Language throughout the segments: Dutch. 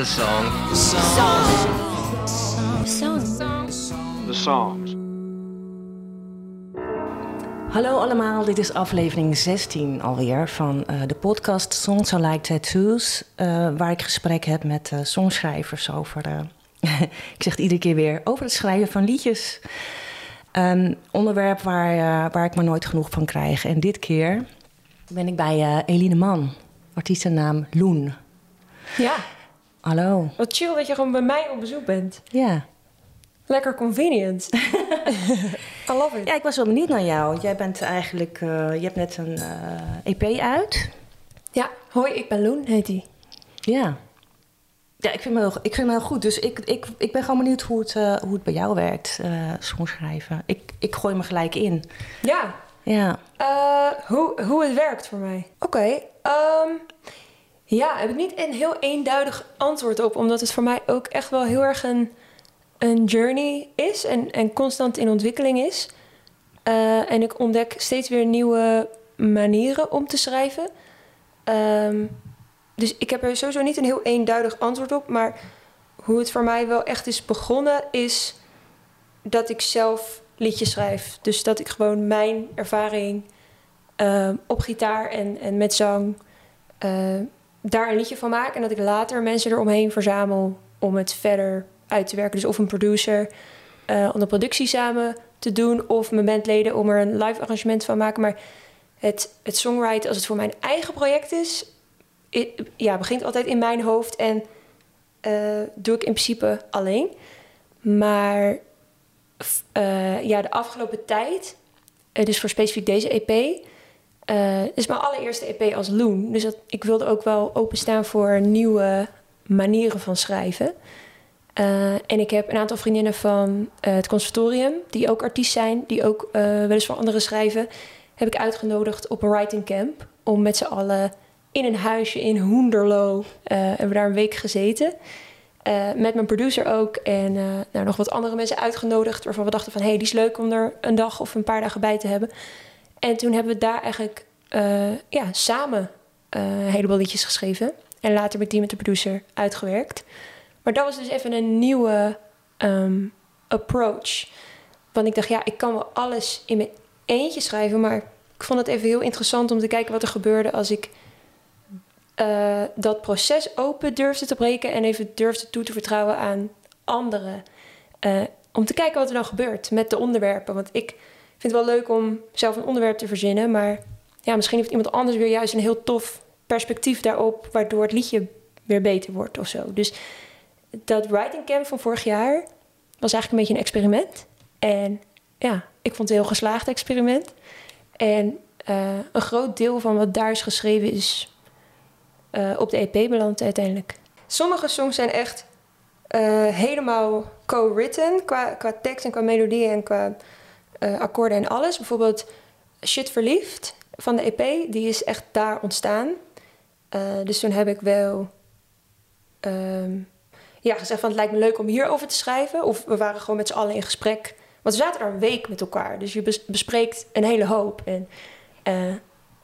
The song. The songs. Hallo allemaal, dit is aflevering 16 alweer van eh, de podcast Songs Are Like Tattoos. eh, waar ik gesprek heb met eh, songschrijvers over, eh, ik zeg het iedere keer weer, over het schrijven van liedjes. Een onderwerp waar, eh, waar ik maar nooit genoeg van krijg. En dit keer ben ik bij eh, Eline Man, artiestennaam Loen. Ja, Hallo. wat chill dat je gewoon bij mij op bezoek bent. Ja. Lekker convenient. I love it. ja, ik was wel benieuwd naar jou. Jij bent eigenlijk, eh, je hebt net een eh, EP uit. Ja, hoi, ik ben Loen, heet die. Ja. Ja, ik vind me heel, ik vind me heel goed. Dus ik, ik, ik ben gewoon benieuwd hoe het, eh, hoe het bij jou werkt, songschrijven. Ik, ik gooi me gelijk in. Ja, Ja. hoe, hoe het werkt voor mij. Oké, ehm, ja, heb ik niet een heel eenduidig antwoord op. Omdat het voor mij ook echt wel heel erg een, een journey is. En, en constant in ontwikkeling is. Eh, en ik ontdek steeds weer nieuwe manieren om te schrijven. Ehm, dus ik heb er sowieso niet een heel eenduidig antwoord op. Maar hoe het voor mij wel echt is begonnen, is dat ik zelf liedjes schrijf. Dus dat ik gewoon mijn ervaring ehm, op gitaar en, en met zang eh, daar een liedje van maak. En dat ik later mensen eromheen verzamel om het verder uit te werken. Dus of een producer eh, om de productie samen te doen, of mijn bandleden om er een live arrangement van maken. Maar het, het songwriten, als het voor mijn eigen project is, ja, begint altijd in mijn hoofd en eh, doe ik in principe alleen. Maar eh, ja, de afgelopen tijd, dus voor specifiek deze EP, eh is mijn allereerste EP als Loon. Dus ik wilde ook wel openstaan voor nieuwe manieren van schrijven. Eh, en ik heb een aantal vriendinnen van eh, het conservatorium, die ook artiest zijn, die ook wel eens voor anderen schrijven, heb ik uitgenodigd op een writing camp. Om met z'n allen in een huisje in Hoenderloo, eh hebben we daar een week gezeten. Met mijn producer ook. En nou, nog wat andere mensen uitgenodigd. Waarvan we dachten van, hé, hey, die is leuk om er een dag of een paar dagen bij te hebben. En toen hebben we daar eigenlijk eh, ja, samen eh, een heleboel liedjes geschreven. En later met die met de producer uitgewerkt. Maar dat was dus even een nieuwe ehm, approach. Want ik dacht, ja, ik kan wel alles in mijn eentje schrijven. Maar ik vond het even heel interessant om te kijken wat er gebeurde als ik eh, dat proces open durfde te breken en even durfde toe te vertrouwen aan anderen. Om te kijken wat er dan gebeurt met de onderwerpen. Want ik vind het wel leuk om zelf een onderwerp te verzinnen, maar ja, misschien heeft iemand anders weer juist een heel tof perspectief daarop, waardoor het liedje weer beter wordt of zo. Dus dat writing camp van vorig jaar was eigenlijk een beetje een experiment. En ja, ik vond het een heel geslaagd experiment. En eh, een groot deel van wat daar is geschreven is eh, op de EP beland uiteindelijk. Sommige songs zijn echt eh, helemaal co-written qua, qua tekst en qua melodie en qua eh, akkoorden en alles. Bijvoorbeeld Shit Verliefd van de EP, die is echt daar ontstaan. Eh, dus toen heb ik wel ehm, ja, gezegd van het lijkt me leuk om hierover te schrijven. Of we waren gewoon met z'n allen in gesprek. Want we zaten daar een week met elkaar. Dus je bes- bespreekt een hele hoop. En eh,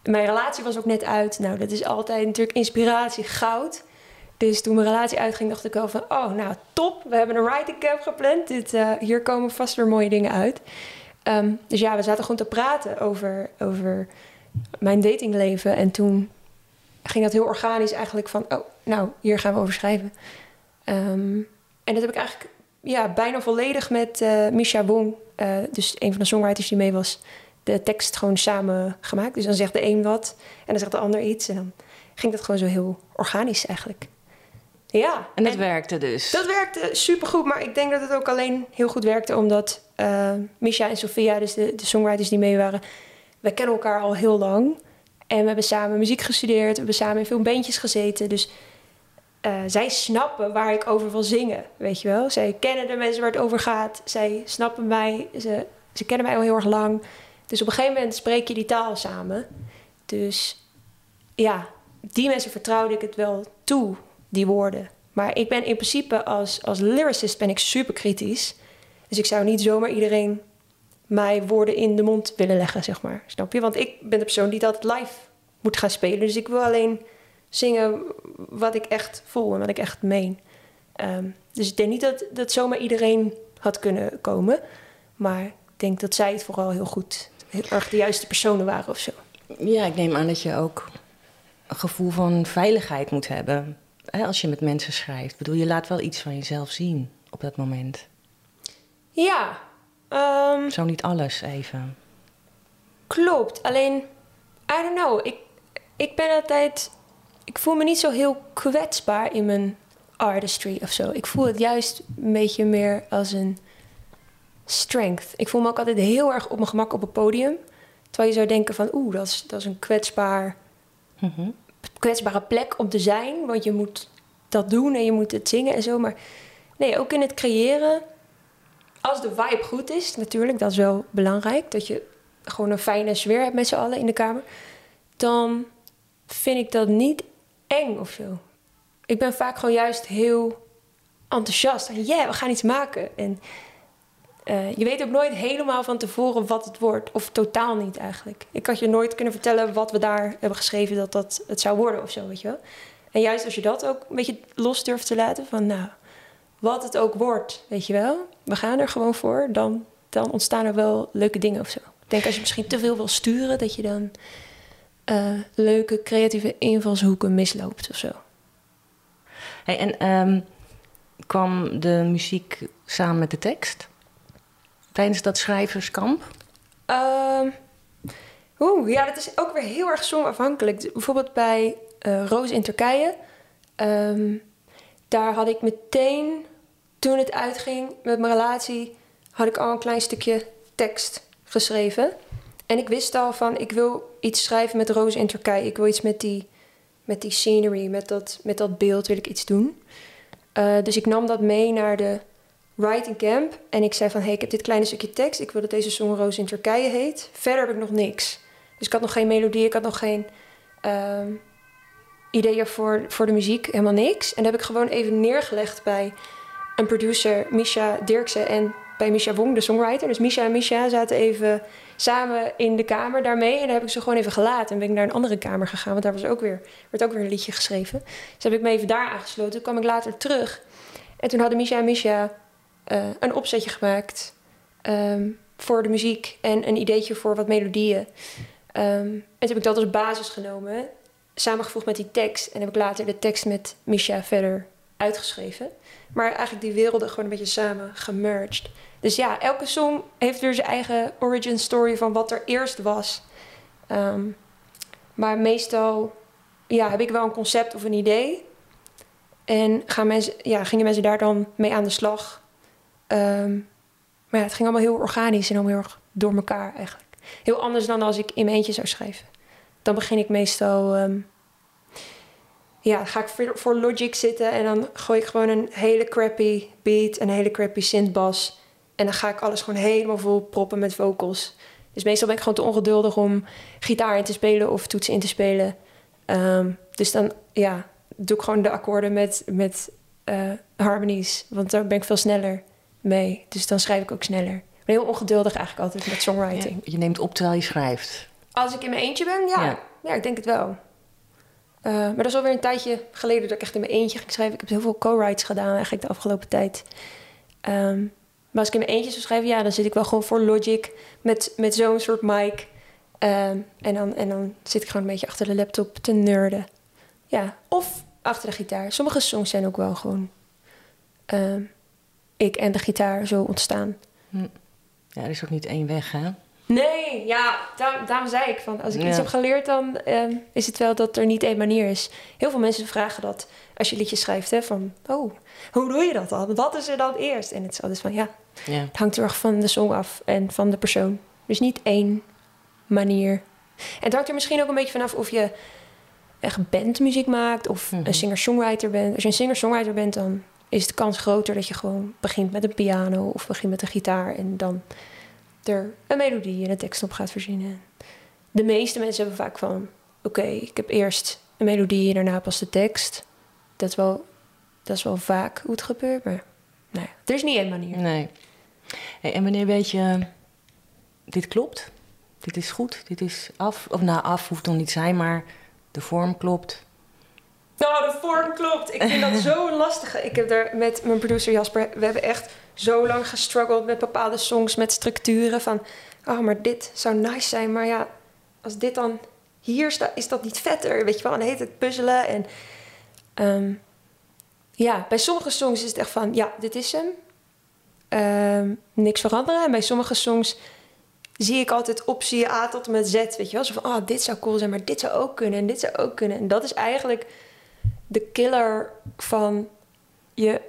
mijn relatie was ook net uit. Nou, dat is altijd natuurlijk inspiratie, goud. Dus toen mijn relatie uitging, dacht ik wel van... oh, nou, top. We hebben een writing camp gepland. Dit, hier komen vast weer mooie dingen uit. Ehm, dus ja, we zaten gewoon te praten over, over mijn datingleven. En toen ging dat heel organisch eigenlijk van... oh, nou, hier gaan we over schrijven. Ehm, en dat heb ik eigenlijk ja, bijna volledig met eh Misha Wong... eh, dus een van de songwriters die mee was... de tekst gewoon samen gemaakt. Dus dan zegt de een wat en dan zegt de ander iets. En dan ging dat gewoon zo heel organisch eigenlijk. Ja. En dat werkte dus. Dat werkte supergoed, maar ik denk dat het ook alleen heel goed werkte omdat eh Misha en Sofia, dus de, de songwriters die mee waren, wij kennen elkaar al heel lang. En we hebben samen muziek gestudeerd, we hebben samen in veel bandjes gezeten. Dus eh, zij snappen waar ik over wil zingen, weet je wel. Zij kennen de mensen waar het over gaat. Zij snappen mij, ze, ze kennen mij al heel erg lang. Dus op een gegeven moment spreek je die taal samen. Dus ja, die mensen vertrouwde ik het wel toe, die woorden. Maar ik ben in principe als, als lyricist ben ik super kritisch. Dus ik zou niet zomaar iedereen mij woorden in de mond willen leggen, zeg maar. Snap je? Want ik ben de persoon die dat live moet gaan spelen. Dus ik wil alleen zingen wat ik echt voel en wat ik echt meen. Ehm, dus ik denk niet dat, dat zomaar iedereen had kunnen komen. Maar ik denk dat zij het vooral heel goed, heel erg de juiste personen waren of zo. Ja, ik neem aan dat je ook een gevoel van veiligheid moet hebben. Hè, als je met mensen schrijft. Bedoel, je laat wel iets van jezelf zien op dat moment. Ja. ehm, Zo niet alles even. Klopt, alleen, I don't know. Ik, ik ben altijd. Ik voel me niet zo heel kwetsbaar in mijn artistry of zo. Ik voel het juist een beetje meer als een strength. Ik voel me ook altijd heel erg op mijn gemak op het podium. Terwijl je zou denken van, oeh, dat is, dat is een kwetsbaar, Mhm. Kwetsbare plek om te zijn. Want je moet dat doen en je moet het zingen en zo. Maar nee, ook in het creëren. Als de vibe goed is, natuurlijk, dat is wel belangrijk. Dat je gewoon een fijne sfeer hebt met z'n allen in de kamer. Dan vind ik dat niet eng of zo. Ik ben vaak gewoon juist heel enthousiast. Ja, we gaan iets maken. En eh, je weet ook nooit helemaal van tevoren wat het wordt. Of totaal niet eigenlijk. Ik had je nooit kunnen vertellen wat we daar hebben geschreven... dat dat het zou worden of zo, weet je wel. En juist als je dat ook een beetje los durft te laten... van nou, wat het ook wordt, weet je wel. We gaan er gewoon voor. Dan, dan ontstaan er wel leuke dingen of zo. Ik denk als je misschien te veel wil sturen... dat je dan eh, leuke creatieve invalshoeken misloopt of zo. Hey, en ehm, kwam de muziek samen met de tekst? Tijdens dat schrijverskamp? Ehm, Oeh, ja, dat is ook weer heel erg songafhankelijk. Bijvoorbeeld bij eh Roos in Turkije. ehm, daar had ik meteen, toen het uitging met mijn relatie... had ik al een klein stukje tekst geschreven. En ik wist al van, ik wil iets schrijven met Roos in Turkije. Ik wil iets met die, met die scenery, met dat, met dat beeld wil ik iets doen. Eh, dus ik nam dat mee naar de writing camp. En ik zei van, hey, ik heb dit kleine stukje tekst. Ik wil dat deze song Roos in Turkije heet. Verder heb ik nog niks. Dus ik had nog geen melodie, ik had nog geen ehm, ideeën voor, voor de muziek. Helemaal niks. En dat heb ik gewoon even neergelegd bij een producer, Misha Dirksen. En bij Misha Wong, de songwriter. Dus Misha en Misha zaten even samen in de kamer daarmee. En dan heb ik ze gewoon even gelaten. En ben ik naar een andere kamer gegaan. Want daar was ook weer, werd ook weer een liedje geschreven. Dus heb ik me even daar aangesloten. Toen kwam ik later terug. En toen hadden Misha en Misha eh, een opzetje gemaakt ehm, voor de muziek en een ideetje voor wat melodieën. Ehm, en toen heb ik dat als basis genomen, samengevoegd met die tekst. En heb ik later de tekst met Misha verder uitgeschreven. Maar eigenlijk die werelden gewoon een beetje samen gemerged. Dus ja, elke song heeft weer zijn eigen origin story van wat er eerst was. Ehm, maar meestal ja, heb ik wel een concept of een idee. En gaan mensen, ja, gingen mensen daar dan mee aan de slag. Ehm, maar ja, het ging allemaal heel organisch en allemaal heel erg door elkaar eigenlijk. Heel anders dan als ik in mijn eentje zou schrijven. Dan begin ik meestal... ehm, ja, dan ga ik voor, Logic zitten en dan gooi ik gewoon een hele crappy beat, een hele crappy synthbas. En dan ga ik alles gewoon helemaal vol proppen met vocals. Dus meestal ben ik gewoon te ongeduldig om gitaar in te spelen of toetsen in te spelen. Ehm, dus dan, ja, doe ik gewoon de akkoorden met, met eh, harmonies. Want daar ben ik veel sneller mee. Dus dan schrijf ik ook sneller. Ik ben heel ongeduldig eigenlijk altijd met songwriting. Ja, je neemt op terwijl je schrijft. Als ik in mijn eentje ben, ja. Ja. Ja, ik denk het wel. Eh, maar dat is alweer een tijdje geleden dat ik echt in mijn eentje ging schrijven. Ik heb heel veel co-writes gedaan eigenlijk de afgelopen tijd. Ehm, maar als ik in mijn eentje zou schrijven, ja, dan zit ik wel gewoon voor Logic met, met zo'n soort mic. Ehm, en, dan, en dan zit ik gewoon een beetje achter de laptop te nerden. Ja, of achter de gitaar. Sommige songs zijn ook wel gewoon ehm, ik en de gitaar zo ontstaan. Ja, er is ook niet één weg, hè? Nee, ja, daar, daarom zei ik van als ik iets heb geleerd, dan ehm, is het wel dat er niet één manier is. Heel veel mensen vragen dat als je liedjes schrijft, hè, van oh, hoe doe je dat dan? Wat is er dan eerst? En het is altijd van ja, Ja. het hangt heel erg van de song af en van de persoon. Dus niet één manier. En het hangt er misschien ook een beetje vanaf of je echt bandmuziek maakt of Mhm. een singer-songwriter bent. Als je een singer-songwriter bent, dan is de kans groter dat je gewoon begint met een piano of begint met een gitaar en dan er een melodie en een tekst op gaat verzinnen. De meeste mensen hebben vaak van: oké, ik heb eerst een melodie en daarna pas de tekst. Dat is wel, dat is wel vaak hoe het gebeurt, maar nou er is niet één manier. Nee. En wanneer weet je, dit klopt, dit is goed, dit is af. Of nou, af hoeft nog niet zijn, maar de vorm klopt. Nou, de vorm klopt. Ik vind dat zo lastig. Ik heb daar met mijn producer Jasper... We hebben echt zo lang gestruggeld met bepaalde songs, met structuren. Van, oh, maar dit zou nice zijn. Maar ja, als dit dan hier staat, is dat niet vetter? Weet je wel, en dan heet het puzzelen. En ehm, ja, bij sommige songs is het echt van, ja, dit is hem. Ehm, niks veranderen. En bij sommige songs zie ik altijd optie A tot en met Z. Weet je wel, zo van, oh, dit zou cool zijn, maar dit zou ook kunnen en dit zou ook kunnen. En dat is eigenlijk de killer van je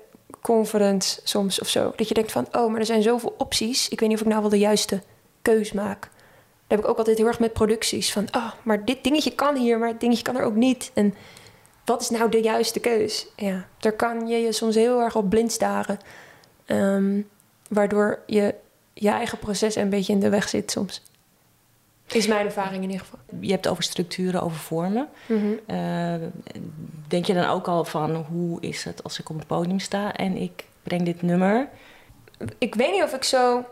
conference soms of zo. Dat je denkt van, oh, maar er zijn zoveel opties. Ik weet niet of ik nou wel de juiste keus maak. Dat heb ik ook altijd heel erg met producties. Van, oh, maar dit dingetje kan hier, maar dit dingetje kan er ook niet. En wat is nou de juiste keus? Ja, daar kan je je soms heel erg op blind staren. Ehm, waardoor je je eigen proces een beetje in de weg zit soms. Is mijn ervaring in ieder geval. Je hebt over structuren, over vormen. Mhm. Eh, denk je dan ook al van hoe is het als ik op een podium sta en ik breng dit nummer? Ik weet niet of ik zo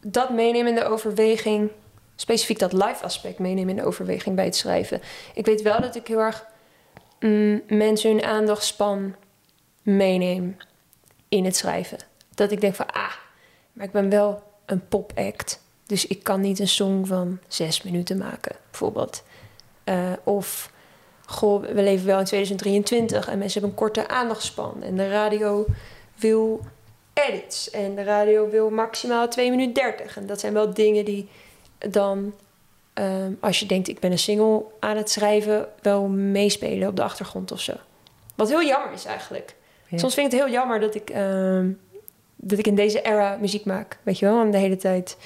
dat meeneem in de overweging, specifiek dat live aspect meeneem in de overweging bij het schrijven. Ik weet wel dat ik heel erg mm, mensen hun aandachtspan meeneem in het schrijven. Dat ik denk van, ah, maar ik ben wel een popact. Dus ik kan niet een song van zes minuten maken, bijvoorbeeld. Eh, of, goh, we leven wel in 2023 en mensen hebben een korte aandachtspan. En de radio wil edits. En de radio wil maximaal 2 minuten 30. En dat zijn wel dingen die dan, ehm, als je denkt ik ben een single aan het schrijven, wel meespelen op de achtergrond of zo. Wat heel jammer is eigenlijk. Ja. Soms vind ik het heel jammer dat ik, ehm, dat ik in deze era muziek maak. Weet je wel, en de hele tijd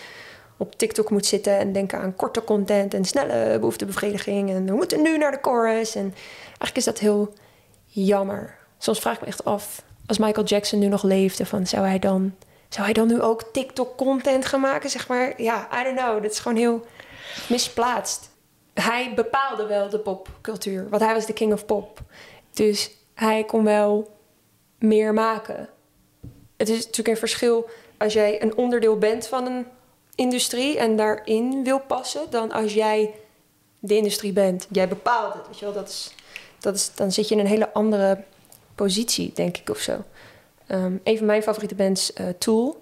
op TikTok moet zitten en denken aan korte content en snelle behoeftebevrediging. En we moeten nu naar de chorus. En eigenlijk is dat heel jammer. Soms vraag ik me echt af, als Michael Jackson nu nog leefde, van zou hij dan, zou hij dan nu ook TikTok content gaan maken? Zeg maar, ja, I don't know. Dat is gewoon heel misplaatst. Hij bepaalde wel de popcultuur, want hij was de king of pop. Dus hij kon wel meer maken. Het is natuurlijk een verschil als jij een onderdeel bent van een industrie en daarin wil passen, dan als jij de industrie bent. Jij bepaalt het, weet je wel. Dat is, dat is, dan zit je in een hele andere positie, denk ik, of zo. Ehm, een van mijn favoriete bands, eh, Tool,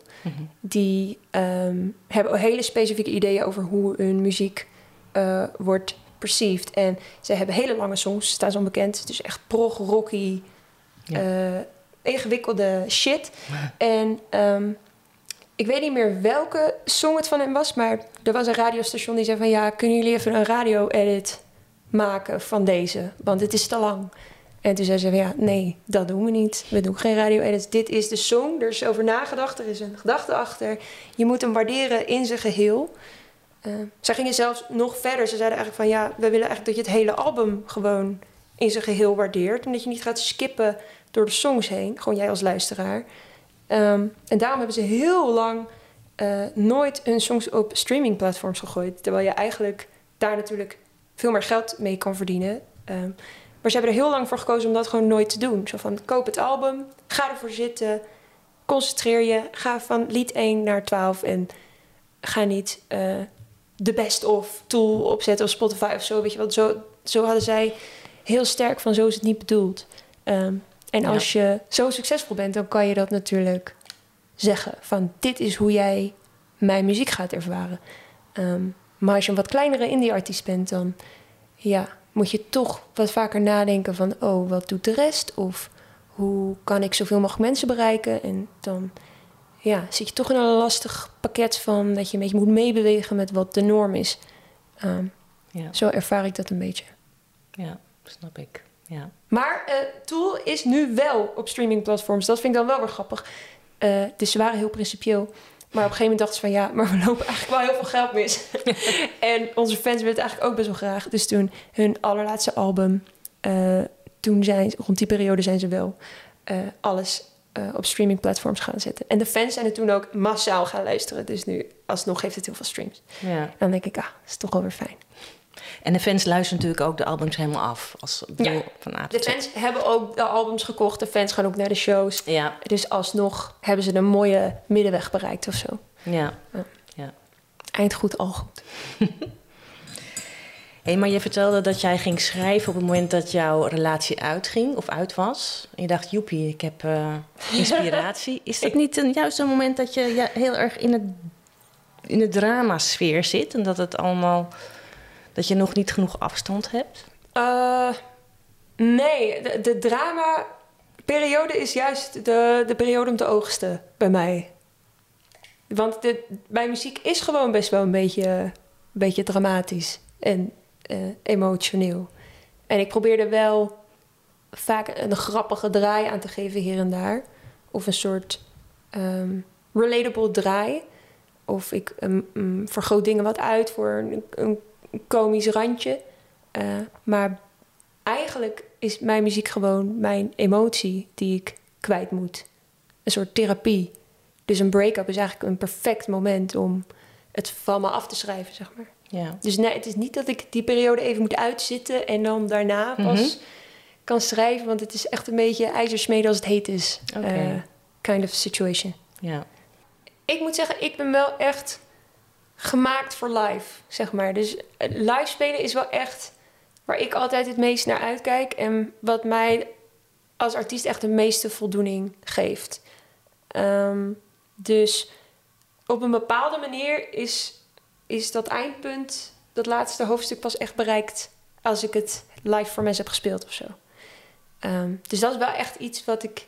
die ehm, hebben hele specifieke ideeën over hoe hun muziek eh, wordt perceived. En ze hebben hele lange songs, staan ze onbekend. Dus echt prog, rocky, Ja. eh, ingewikkelde shit. En ehm, ik weet niet meer welke song het van hem was, maar er was een radiostation die zei van ja, kunnen jullie even een radio-edit maken van deze? Want het is te lang. En toen zei ze van ja, nee, dat doen we niet. We doen geen radio-edits. Dit is de song, er is over nagedacht, er is een gedachte achter. Je moet hem waarderen in zijn geheel. Eh, zij gingen zelfs nog verder. Ze zeiden eigenlijk van ja, we willen eigenlijk dat je het hele album gewoon in zijn geheel waardeert. En dat je niet gaat skippen door de songs heen. Gewoon jij als luisteraar. Ehm, en daarom hebben ze heel lang eh, nooit hun songs op streamingplatforms gegooid. Terwijl je eigenlijk daar natuurlijk veel meer geld mee kan verdienen. Ehm, maar ze hebben er heel lang voor gekozen om dat gewoon nooit te doen. Zo van, koop het album, ga ervoor zitten, concentreer je. Ga van lied 1 naar 12 en ga niet eh, de best of tool opzetten of Spotify of zo. Weet je wat? Zo, zo hadden zij heel sterk van, zo is het niet bedoeld. Ehm, en Ja. als je zo succesvol bent, dan kan je dat natuurlijk zeggen. Van, dit is hoe jij mijn muziek gaat ervaren. Ehm, maar als je een wat kleinere indie-artiest bent, dan ja, moet je toch wat vaker nadenken van... oh, wat doet de rest? Of hoe kan ik zoveel mogelijk mensen bereiken? En dan ja, zit je toch in een lastig pakket van... dat je een beetje moet meebewegen met wat de norm is. Ehm, Ja, zo ervaar ik dat een beetje. ja snap ik. Ja. Maar eh, Tool is nu wel op streamingplatforms. Dat vind ik dan wel weer grappig. Eh, dus ze waren heel principieel. Maar op een gegeven moment dachten ze van... ja, maar we lopen eigenlijk wel heel veel geld mis. en onze fans willen het eigenlijk ook best wel graag. Dus toen hun allerlaatste album... eh, toen zijn, rond die periode zijn ze wel eh, alles eh, op streamingplatforms gaan zetten. En de fans zijn er toen ook massaal gaan luisteren. Dus nu alsnog heeft het heel veel streams. ja. En dan denk ik, ah, dat is toch wel weer fijn. En de fans luisteren natuurlijk ook de albums helemaal af. Als Ja. van De fans hebben ook de albums gekocht. De fans gaan ook naar de shows. Ja, Dus alsnog hebben ze een mooie middenweg bereikt of zo. ja. Eind goed, al goed. Hey, maar je vertelde dat jij ging schrijven op het moment dat jouw relatie uitging of uit was. En je dacht, joepie, ik heb uh, inspiratie. Is dat niet een, juist een moment dat je ja, heel erg in het, in de drama-sfeer zit? En dat het allemaal, dat je nog niet genoeg afstand hebt? Uh, nee, de, de drama-periode is juist de, de periode om te oogsten bij mij. Want de, mijn muziek is gewoon best wel een beetje, een beetje dramatisch en uh, emotioneel. En ik probeerde wel vaak een grappige draai aan te geven hier en daar. Of een soort um, relatable draai. Of ik um, vergroot dingen wat uit voor een, een komisch randje. Uh, maar eigenlijk is mijn muziek gewoon mijn emotie die ik kwijt moet. Een soort therapie. Dus een break-up is eigenlijk een perfect moment om het van me af te schrijven, zeg maar. Ja. Dus nee, het is niet dat ik die periode even moet uitzitten en dan daarna pas mhm. kan schrijven, want het is echt een beetje ijzersmeden als het heet is. Okay. Uh, kind of situation. Ja. Ik moet zeggen, ik ben wel echt gemaakt voor live, zeg maar. Dus eh, live spelen is wel echt waar ik altijd het meest naar uitkijk en wat mij als artiest echt de meeste voldoening geeft. Um, dus op een bepaalde manier is, is dat eindpunt, dat laatste hoofdstuk, pas echt bereikt als ik het live voor mensen heb gespeeld of zo. Ehm, dus dat is wel echt iets wat ik,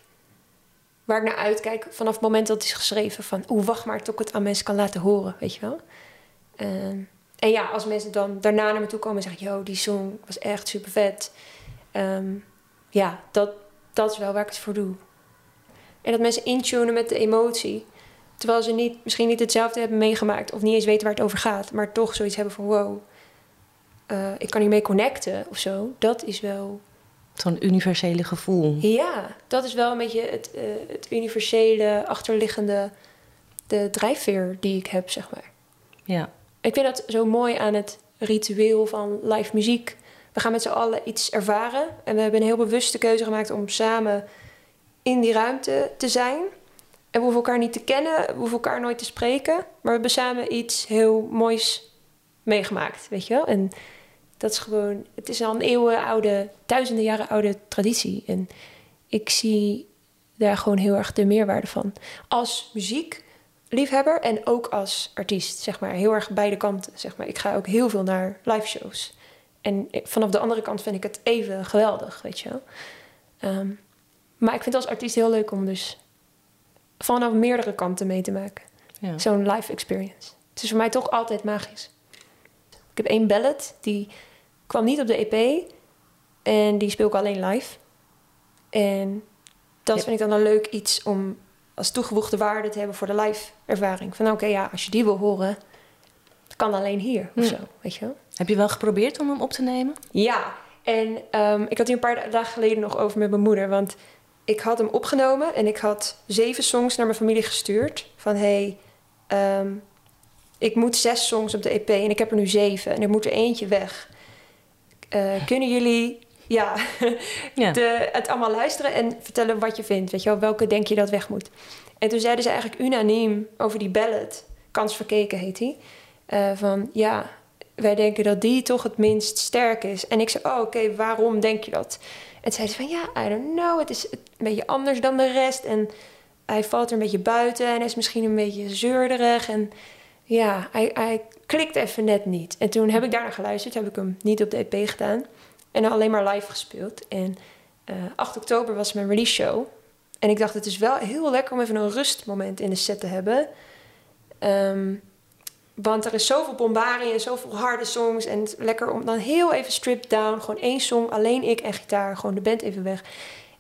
waar ik naar uitkijk vanaf het moment dat het is geschreven. Van, oeh, wacht maar tot ik het aan mensen kan laten horen, weet je wel. Ehm, en ja, als mensen dan daarna naar me toe komen en zeggen... yo, die song was echt super vet. Ehm, ja, dat, dat is wel waar ik het voor doe. En dat mensen intunen met de emotie. Terwijl ze niet, misschien niet hetzelfde hebben meegemaakt of niet eens weten waar het over gaat, maar toch zoiets hebben van wow, uh, ik kan hiermee connecten of zo. Dat is wel. Zo'n universele gevoel. Ja, dat is wel een beetje het, uh, het universele, achterliggende, de drijfveer die ik heb, zeg maar. Ja. Ik vind dat zo mooi aan het ritueel van live muziek. We gaan met z'n allen iets ervaren en we hebben een heel bewuste keuze gemaakt om samen in die ruimte te zijn. En we hoeven elkaar niet te kennen, we hoeven elkaar nooit te spreken. Maar we hebben samen iets heel moois meegemaakt, weet je wel? En dat is gewoon, het is al een eeuwenoude, duizenden jaren oude traditie. En ik zie daar gewoon heel erg de meerwaarde van. Als muziekliefhebber en ook als artiest, zeg maar. Heel erg beide kanten, zeg maar. Ik ga ook heel veel naar live shows. En vanaf de andere kant vind ik het even geweldig, weet je wel. Ehm, maar ik vind het als artiest heel leuk om dus vanaf meerdere kanten mee te maken. Ja. Zo'n live experience. Het is voor mij toch altijd magisch. Ik heb één ballad, die kwam niet op de EP. En die speel ik alleen live. En dat vind ik dan een leuk iets om als toegevoegde waarde te hebben voor de live ervaring. Van oké, ja, als je die wil horen, kan alleen hier of zo, weet je wel. Heb je wel geprobeerd om hem op te nemen? Ja, en um, ik had hier een paar dagen geleden nog over met mijn moeder. Want ik had hem opgenomen en ik had zeven songs naar mijn familie gestuurd. Van hey, ehm, ik moet zes songs op de EP en ik heb er nu zeven en er moet er eentje weg. Uh, kunnen jullie ja, ja. De, het allemaal luisteren en vertellen wat je vindt? Weet je wel, welke denk je dat weg moet? En toen zeiden ze eigenlijk unaniem over die ballad, Kans Verkeken heet die. Uh, van ja, wij denken dat die toch het minst sterk is. En ik zei, oh oké, waarom denk je dat? En zei ze van ja, I don't know, het is een beetje anders dan de rest. En hij valt er een beetje buiten en is misschien een beetje zeurderig. En ja, hij, hij klikt even net niet. En toen heb ik daarna geluisterd, heb ik hem niet op de EP gedaan. En alleen maar live gespeeld. En uh, eh, 8 oktober was mijn release show. En ik dacht, het is wel heel lekker om even een rustmoment in de set te hebben. Um, want er is zoveel bombarie en zoveel harde songs. En het lekker om dan heel even stripped down. Gewoon één song, alleen ik en gitaar. Gewoon de band even weg.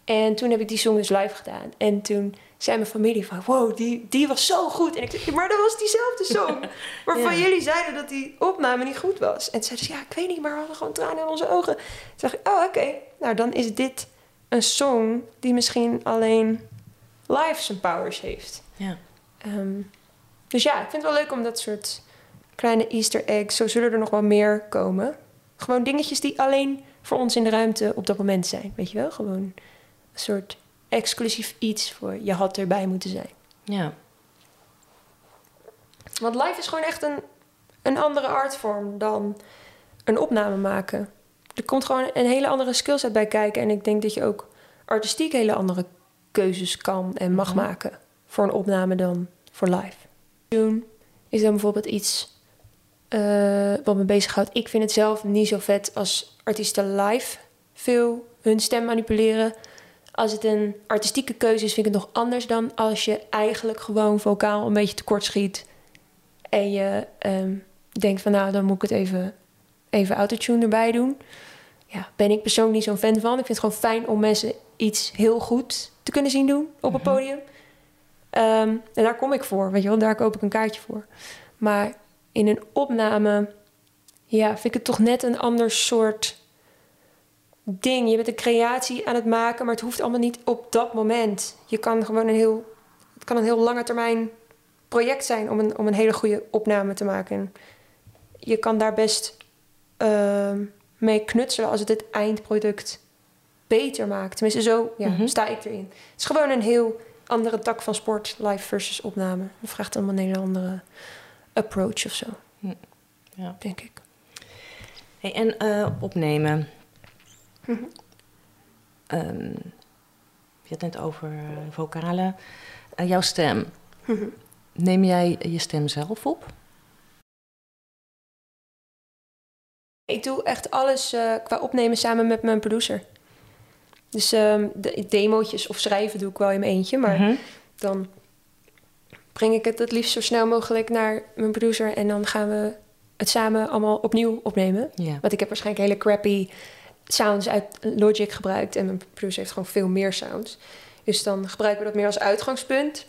En toen heb ik die song dus live gedaan. En toen zei mijn familie van... Wow, die, die was zo goed. En ik zei, maar dat was diezelfde song. Waarvan jullie zeiden dat die opname niet goed was. En zeiden ze, ja, ik weet niet, maar we hadden gewoon tranen in onze ogen. Toen dacht ik, oh, oké. Nou, dan is dit een song die misschien alleen live zijn powers heeft. Ja. Ehm, dus ja, ik vind het wel leuk om dat soort kleine Easter eggs. Zo zullen er nog wel meer komen. Gewoon dingetjes die alleen voor ons in de ruimte op dat moment zijn. Weet je wel? Gewoon een soort exclusief iets voor je had erbij moeten zijn. Ja. Want live is gewoon echt een, een andere artvorm dan een opname maken. Er komt gewoon een hele andere skillset bij kijken. En ik denk dat je ook artistiek hele andere keuzes kan en mag Mhm. maken voor een opname dan voor live. Doen is dan bijvoorbeeld iets eh, wat me bezighoudt. Ik vind het zelf niet zo vet als artiesten live veel hun stem manipuleren. Als het een artistieke keuze is, vind ik het nog anders dan als je eigenlijk gewoon vocaal een beetje tekort schiet. En je ehm, denkt van nou, dan moet ik het even, even autotune erbij doen. Ja, ben ik persoonlijk niet zo'n fan van. Ik vind het gewoon fijn om mensen iets heel goed te kunnen zien doen op een Mhm. podium. Ehm, en daar kom ik voor, weet je wel. Daar koop ik een kaartje voor. Maar in een opname, ja, vind ik het toch net een ander soort ding. Je bent een creatie aan het maken, maar het hoeft allemaal niet op dat moment. Je kan gewoon een heel, het kan een heel lange termijn project zijn om een, om een hele goede opname te maken. En je kan daar best ehm, mee knutselen als het het eindproduct beter maakt. Tenminste, zo ja, Mhm. sta ik erin. Het is gewoon een heel andere tak van sport, live versus opname. Het vraagt allemaal een hele andere approach of zo, Ja. denk ik. Hey, en eh, opnemen. Ehm, je had net over eh, vocalen. Eh, jouw stem. Neem jij je stem zelf op? Ik doe echt alles eh, qua opnemen samen met mijn producer. Dus ehm de demootjes of schrijven doe ik wel in mijn eentje. Maar Mhm. dan breng ik het het liefst zo snel mogelijk naar mijn producer. En dan gaan we het samen allemaal opnieuw opnemen. Want ik heb waarschijnlijk hele crappy sounds uit Logic gebruikt. En mijn producer heeft gewoon veel meer sounds. Dus dan gebruiken we dat meer als uitgangspunt.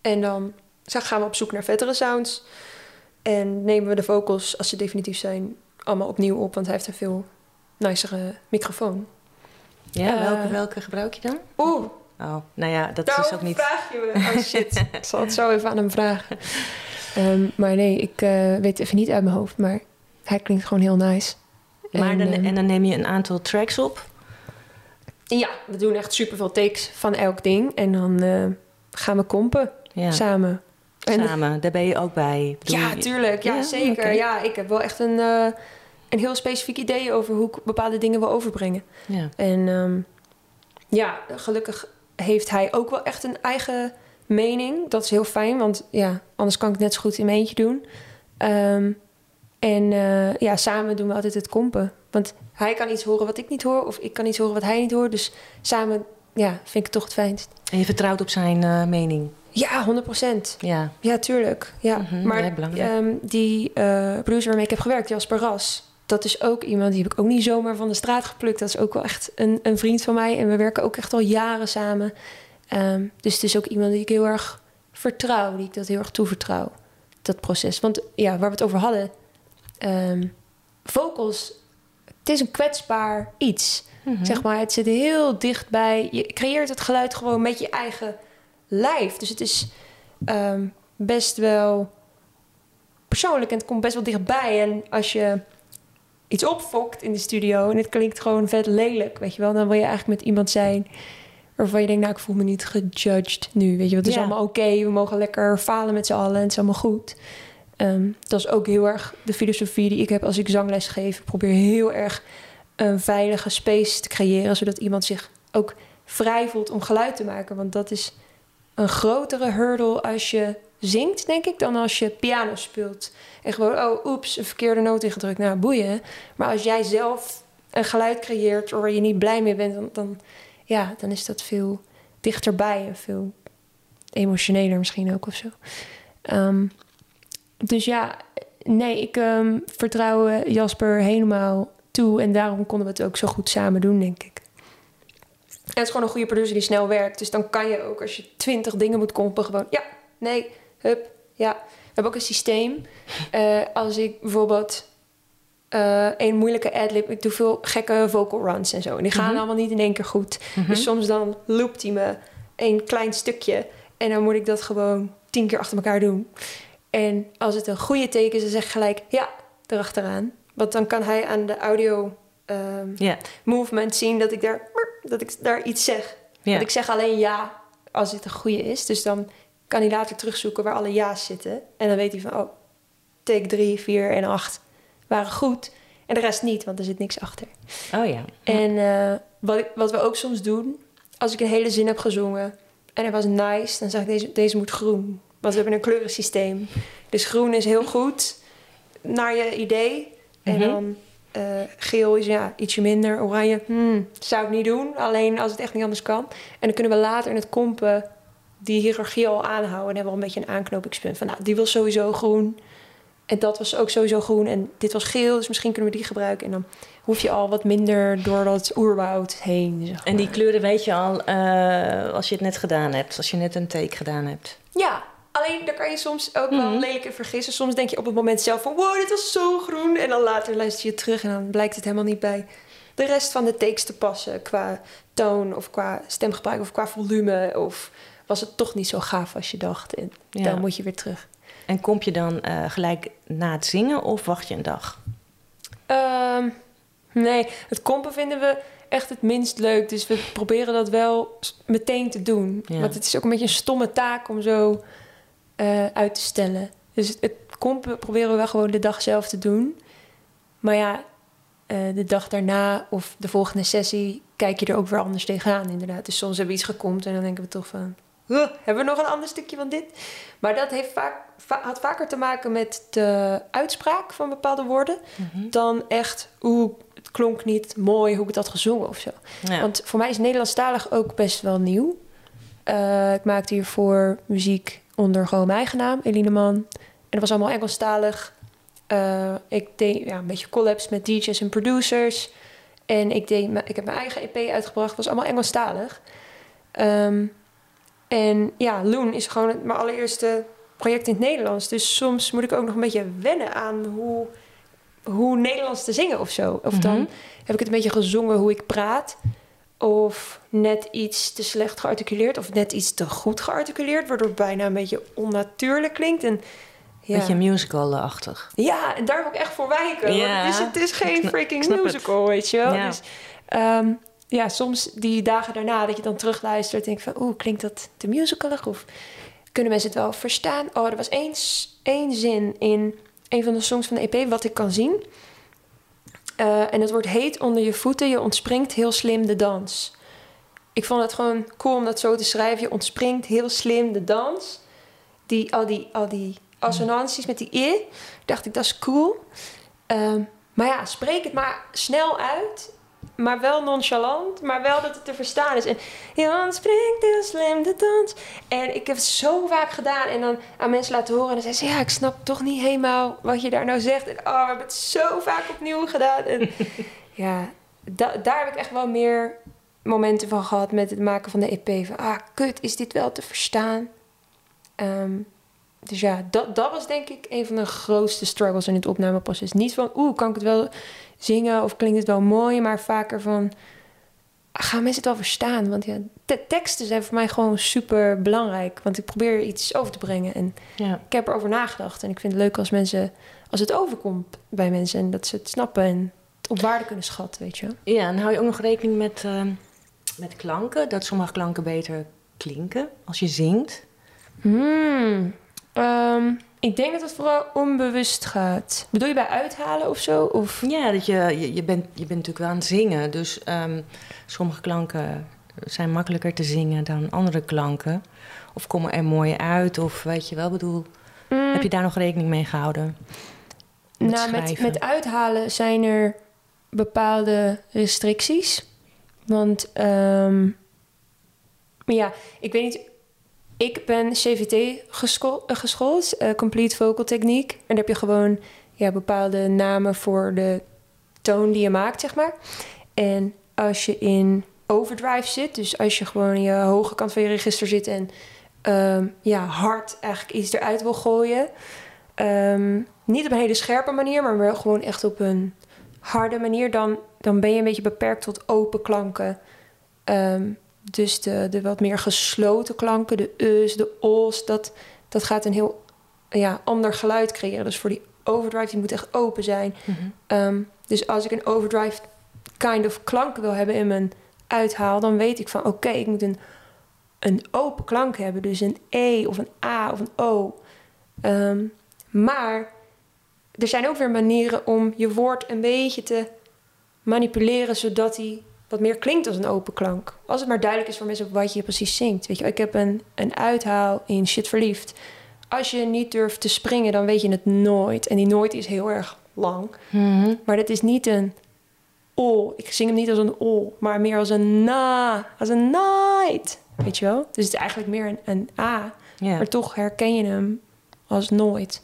En dan gaan we op zoek naar vettere sounds. En nemen we de vocals, als ze definitief zijn, allemaal opnieuw op. Want hij heeft een veel nicere microfoon. Ja, Eh, welke, welke gebruik je dan? Oeh, Oh, nou ja, dat daarom is ook niet... vraag je me. Oh shit, ik zal het zo even aan hem vragen. Ehm, maar nee, ik eh, weet even niet uit mijn hoofd. Maar hij klinkt gewoon heel nice. Maar En, dan, ehm, en dan neem je een aantal tracks op. Ja, we doen echt superveel takes van elk ding. En dan eh, gaan we kompen Ja, samen. En- samen. Daar ben je ook bij. Bedoel ja, tuurlijk. Ja, Ja, zeker. Ja, ik heb wel echt een, eh, een heel specifiek idee over hoe ik bepaalde dingen wil overbrengen. Ja. En ehm, ja, gelukkig heeft hij ook wel echt een eigen mening. Dat is heel fijn, want ja, anders kan ik het net zo goed in mijn eentje doen. Ehm, en eh, ja, samen doen we altijd het kompen. Want hij kan iets horen wat ik niet hoor, of ik kan iets horen wat hij niet hoort. Dus samen, ja, vind ik het toch het fijnst. En je vertrouwt op zijn eh, mening. Ja, 100 procent. Ja. Ja, tuurlijk. Ja. Mhm, maar ja, ehm, die eh producer waarmee ik heb gewerkt, Jasper Ras... dat is ook iemand, die heb ik ook niet zomaar van de straat geplukt. Dat is ook wel echt een, een vriend van mij. En we werken ook echt al jaren samen. Ehm, dus het is ook iemand die ik heel erg vertrouw. Die ik dat heel erg toevertrouw, dat proces. Want ja, waar we het over hadden... ehm, vocals, het is een kwetsbaar iets. Mhm. Zeg maar, het zit heel dichtbij. Je creëert het geluid gewoon met je eigen lijf. Dus het is ehm, best wel persoonlijk en het komt best wel dichtbij. En als je iets opfokt in de studio en het klinkt gewoon vet lelijk, weet je wel, dan wil je eigenlijk met iemand zijn waarvan je denkt, nou, ik voel me niet gejudged nu. Weet je, wat het is allemaal oké, we mogen lekker falen met z'n allen en het is allemaal goed. Ehm, dat is ook heel erg de filosofie die ik heb als ik zangles geef. Ik probeer heel erg een veilige space te creëren, zodat iemand zich ook vrij voelt om geluid te maken. Want dat is een grotere hurdle als je zingt, denk ik, dan als je piano speelt. En gewoon, oh, oeps, een verkeerde noot ingedrukt. Nou, boeien. Maar als jij zelf een geluid creëert waar je niet blij mee bent, dan, dan, ja, dan is dat veel dichterbij en veel emotioneler misschien ook of zo. Ehm, dus ja, nee, ik ehm, vertrouw eh, Jasper helemaal toe. En daarom konden we het ook zo goed samen doen, denk ik. En het is gewoon een goede producer die snel werkt. Dus dan kan je ook, als je twintig dingen moet kompen, gewoon... Ja, nee, hup, ja. We hebben ook een systeem. Eh, als ik bijvoorbeeld eh, een moeilijke adlib... Ik doe veel gekke vocal runs en zo. En die gaan Mhm. allemaal niet in één keer goed. Mhm. Dus soms dan loopt hij me een klein stukje. En dan moet ik dat gewoon tien keer achter elkaar doen. En als het een goede teken is, dan zeg ik gelijk ja, erachteraan. Want dan kan hij aan de audio ehm, movement zien dat ik daar, dat ik daar iets zeg. Want ik zeg alleen ja als het een goede is. Dus dan kan hij later terugzoeken waar alle ja's zitten. En dan weet hij van, oh, take 3, 4 en 8 waren goed. En de rest niet, want er zit niks achter. Oh ja. En eh, wat, wat we ook soms doen, als ik een hele zin heb gezongen en het was nice, dan zeg ik deze, deze moet groen. Want we hebben een kleurensysteem. Dus groen is heel goed naar je idee. En Mhm. dan eh, geel is ja, ietsje minder. Oranje, hmm, zou ik niet doen. Alleen als het echt niet anders kan. En dan kunnen we later in het kompen die hiërarchie al aanhouden. En hebben we al een beetje een aanknopingspunt. Van nou, die was sowieso groen. En dat was ook sowieso groen. En dit was geel, dus misschien kunnen we die gebruiken. En dan hoef je al wat minder door dat oerwoud heen. Zeg En die kleuren weet je al eh, als je het net gedaan hebt. Als je net een take gedaan hebt. Ja, alleen daar kan je soms ook wel Mhm. lelijk in vergissen. Soms denk je op het moment zelf van... wow, dit was zo groen. En dan later luister je terug en dan blijkt het helemaal niet bij de rest van de takes te passen. Qua toon of qua stemgebruik of qua volume. Of was het toch niet zo gaaf als je dacht. En Ja. dan moet je weer terug. En kom je dan eh, gelijk na het zingen of wacht je een dag? Ehm, nee, het kompen vinden we echt het minst leuk. Dus we proberen dat wel meteen te doen. Ja. Want het is ook een beetje een stomme taak om zo eh, uit te stellen. Dus het, het kompen proberen we wel gewoon de dag zelf te doen. Maar ja, eh, de dag daarna of de volgende sessie kijk je er ook weer anders tegenaan inderdaad. Dus soms hebben we iets gekompt en dan denken we toch van... "Huh, hebben we nog een ander stukje van dit? Maar dat heeft vaak, va- had vaker te maken met de uitspraak van bepaalde woorden dan echt hoe het klonk niet mooi, hoe ik het had gezongen of zo. Ja. Want voor mij is Nederlandstalig ook best wel nieuw. Eh, ik maakte hiervoor muziek onder gewoon mijn eigen naam, Eline Man. En dat was allemaal Engelstalig. Eh, ik deed ja, een beetje collabs met DJ's en producers. En ik, deed, ik heb mijn eigen EP uitgebracht. Het was allemaal Engelstalig. Ehm, en ja, Loon is gewoon het- mijn allereerste project in het Nederlands. Dus soms moet ik ook nog een beetje wennen aan hoe, hoe Nederlands te zingen of zo. Of dan Mhm. heb ik het een beetje gezongen hoe ik praat. Of net iets te slecht gearticuleerd. Of net iets te goed gearticuleerd. Waardoor het bijna een beetje onnatuurlijk klinkt. En ja, Beetje musical-achtig. ja en daar wil ik echt voor wijken. Ja. Want het, is, het is Ik geen freaking ik het. musical, weet je wel. Ja. Dus ehm, ja, soms die dagen daarna dat je dan terugluistert... denk je van, oeh, klinkt dat te musicalig? Of kunnen mensen het wel verstaan? Oh, er was één, s- één zin in een van de songs van de EP... wat ik kan zien. Eh, en het wordt heet onder je voeten. Je ontspringt heel slim de dans. Ik vond het gewoon cool om dat zo te schrijven. Je ontspringt heel slim de dans. Die, al, die, al die assonanties met die i, dacht ik, dat is cool. Ehm, maar ja, spreek het maar snel uit. Maar wel nonchalant, maar wel dat het te verstaan is. En je ontspringt heel slim de dans. En ik heb het zo vaak gedaan en dan aan mensen laten horen. En dan zeggen ze, ja, ik snap toch niet helemaal wat je daar nou zegt. En oh, we hebben het zo vaak opnieuw gedaan. En ja, da- daar heb ik echt wel meer momenten van gehad met het maken van de EP. Van, ah, kut, is dit wel te verstaan? Ehm, dus ja, dat, dat was denk ik een van de grootste struggles in het opnameproces. Niet van, oeh, kan ik het wel zingen of klinkt het wel mooi, maar vaker van, ah, gaan mensen het wel verstaan? Want ja, de teksten zijn voor mij gewoon super belangrijk, want ik probeer iets over te brengen en Ja. ik heb erover nagedacht en ik vind het leuk als mensen, als het overkomt bij mensen en dat ze het snappen en het op waarde kunnen schatten, weet je. ja, en hou je ook nog rekening met, ehm, met klanken? Dat sommige klanken beter klinken als je zingt? Hmm. Ehm, ik denk dat het vooral onbewust gaat. Bedoel je bij uithalen of zo? Of... Ja, dat je, je, je, bent, je bent natuurlijk wel aan het zingen. Dus ehm, sommige klanken zijn makkelijker te zingen dan andere klanken. Of komen er mooi uit, of weet je wel, bedoel... Mm, Heb je daar nog rekening mee gehouden? Met nou, met, met uithalen zijn er bepaalde restricties. Want ehm, ja, ik weet niet. Ik ben CVT eh, geschoold, eh, Complete Vocal Technique. En daar heb je gewoon ja, bepaalde namen voor de toon die je maakt, zeg maar. En als je in overdrive zit, dus als je gewoon in je hoge kant van je register zit en ehm, ja, hard eigenlijk iets eruit wil gooien. ehm, niet op een hele scherpe manier, maar wel gewoon echt op een harde manier. Dan, dan ben je een beetje beperkt tot open klanken. Ehm, dus de, de wat meer gesloten klanken, de us, de os, dat, dat gaat een heel ja, ander geluid creëren. Dus voor die overdrive, die moet echt open zijn. Mhm. Ehm, dus als ik een overdrive kind of klank wil hebben in mijn uithaal, dan weet ik van oké, ik moet een, een open klank hebben. Dus een E of een A of een O. Ehm, maar er zijn ook weer manieren om je woord een beetje te manipuleren zodat hij wat meer klinkt als een open klank. Als het maar duidelijk is voor mensen wat je precies zingt. Weet je, ik heb een, een uithaal in Shit Verliefd. Als je niet durft te springen, dan weet je het nooit. En die nooit is heel erg lang. Mhm. Maar dat is niet een ol. Ik zing hem niet als een ol, maar meer als een na. Als een night. Weet je wel? Dus het is eigenlijk meer een, een a. Maar toch herken je hem als nooit.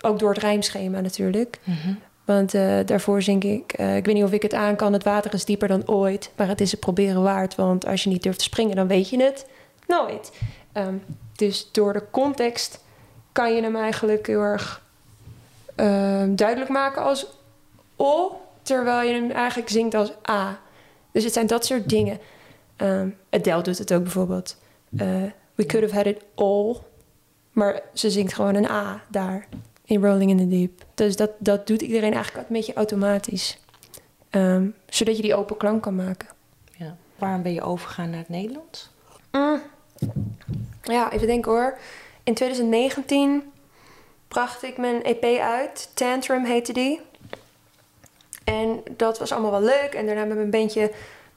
Ook door het rijmschema natuurlijk. Mhm. Want eh, daarvoor zing ik... eh, ik weet niet of ik het aan kan. Het water is dieper dan ooit. Maar het is het proberen waard. Want als je niet durft te springen, dan weet je het nooit. Ehm, dus door de context kan je hem eigenlijk heel erg ehm, duidelijk maken als O. Terwijl je hem eigenlijk zingt als A. Dus het zijn dat soort dingen. Ehm Adele doet het ook bijvoorbeeld. Eh, we could have had it all. Maar ze zingt gewoon een A daar. In Rolling in the Deep. Dus dat, dat doet iedereen eigenlijk een beetje automatisch. Ehm, zodat je die open klank kan maken. ja. Waarom ben je overgegaan naar het Nederlands? Mm. Ja, even denken hoor. In 2019 bracht ik mijn EP uit. Tantrum heette die. En dat was allemaal wel leuk. En daarna met mijn bandje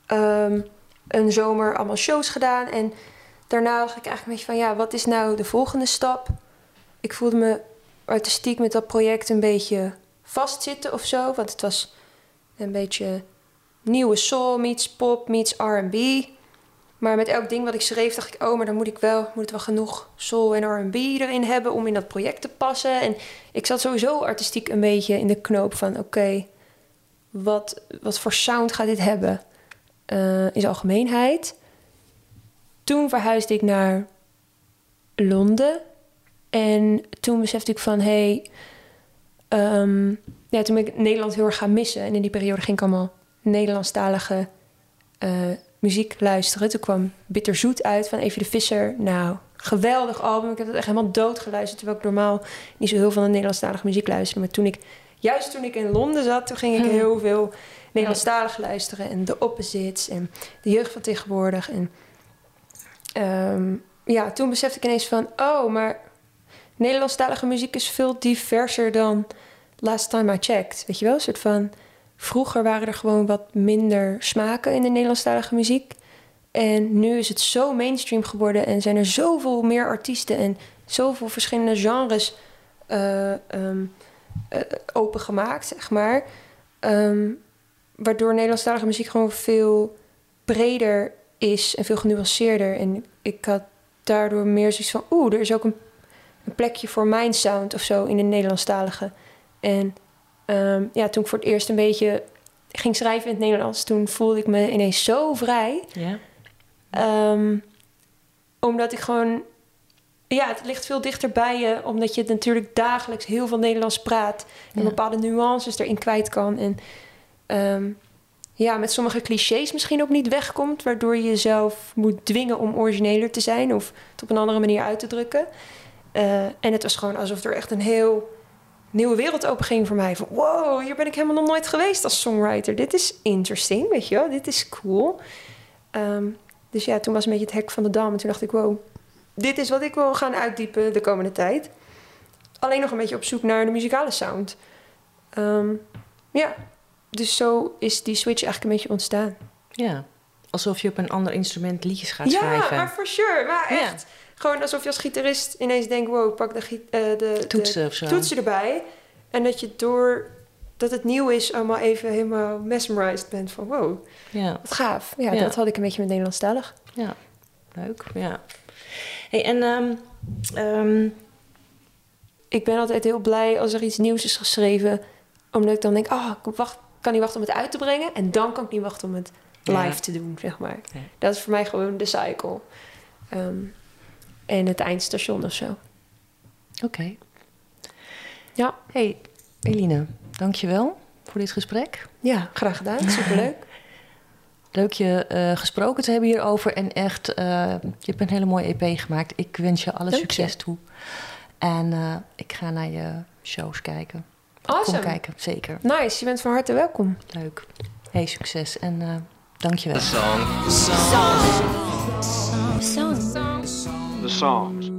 ehm, een zomer allemaal shows gedaan. En daarna dacht ik eigenlijk een beetje van... ja, wat is nou de volgende stap? Ik voelde me artistiek met dat project een beetje vastzitten of zo. Want het was een beetje nieuwe soul meets pop meets R&B. Maar met elk ding wat ik schreef dacht ik... oh, maar dan moet ik wel, moet het wel genoeg soul en R&B erin hebben... om in dat project te passen. En ik zat sowieso artistiek een beetje in de knoop van... oké, wat, wat voor sound gaat dit hebben? eh, in zijn algemeenheid. Toen verhuisde ik naar Londen. En toen besefte ik van... hey, ehm, ja, toen ben ik Nederland heel erg gaan missen. En in die periode ging ik allemaal Nederlandstalige eh, muziek luisteren. Toen kwam Bitterzoet uit van Evie de Visser. Nou, geweldig album. Ik heb het echt helemaal dood geluisterd. Terwijl ik normaal niet zo heel veel naar Nederlandstalige muziek luisterde. Maar toen ik, juist toen ik in Londen zat, toen ging ik Hmm. heel veel Nederlandstalig luisteren. En de opposites en de jeugd van tegenwoordig. En ehm, ja, toen besefte ik ineens van... oh, maar Nederlandstalige muziek is veel diverser dan last time I checked. Weet je wel? Een soort van... Vroeger waren er gewoon wat minder smaken in de Nederlandstalige muziek. En nu is het zo mainstream geworden en zijn er zoveel meer artiesten en zoveel verschillende genres ehm, eh, opengemaakt, zeg maar. Ehm, waardoor Nederlandstalige muziek gewoon veel breder is en veel genuanceerder. En ik had daardoor meer zoiets van... oeh, er is ook een, een plekje voor mijn sound of zo in de Nederlandstalige. En ehm, ja, toen ik voor het eerst een beetje ging schrijven in het Nederlands... toen voelde ik me ineens zo vrij... Ja. Ehm, omdat ik gewoon... Ja, het ligt veel dichter bij je. Omdat je natuurlijk dagelijks heel veel Nederlands praat. En bepaalde nuances erin kwijt kan. En ehm, ja, met sommige clichés misschien ook niet wegkomt. Waardoor je jezelf moet dwingen om origineler te zijn. Of het op een andere manier uit te drukken. Eh, en het was gewoon alsof er echt een heel nieuwe wereld open ging voor mij. Van wow, hier ben ik helemaal nog nooit geweest als songwriter. Dit is interesting, weet je wel. Dit is cool. Ehm, dus ja, toen was een beetje het hek van de dam. En toen dacht ik, wow, dit is wat ik wil gaan uitdiepen de komende tijd. Alleen nog een beetje op zoek naar de muzikale sound. Ehm, ja, dus zo is die switch eigenlijk een beetje ontstaan. ja. Alsof je op een ander instrument liedjes gaat ja, schrijven. maar for sure. Maar Ja. Gewoon alsof je als gitarist ineens denkt, wow, pak de, eh, de, de Toetsen zo. toetsen erbij. En dat je door dat het nieuw is, allemaal even helemaal mesmerized bent van, wow, Ja, wat gaaf. Ja, Ja. dat had ik een beetje met Nederlandstalig. ja. Leuk, ja. Hey, en ehm, ehm, ik ben altijd heel blij als er iets nieuws is geschreven. Omdat ik dan denk, oh, ik wacht, kan niet wachten om het uit te brengen. En dan kan ik niet wachten om het live Ja. te doen, zeg maar. Dat is voor mij gewoon de cycle. Ehm, en het eindstation of zo. oké. Ja. Hey, Eline, dankjewel voor dit gesprek. Ja, graag gedaan. Superleuk. Leuk je eh, gesproken te hebben hierover. En echt, eh, je hebt een hele mooie EP gemaakt. Ik wens je alle Dank je. succes toe. En eh, ik ga naar je shows kijken. Awesome. Kom kijken, zeker. Nice, je bent van harte welkom. Leuk. Hey, succes en eh dankjewel. The song. The songs.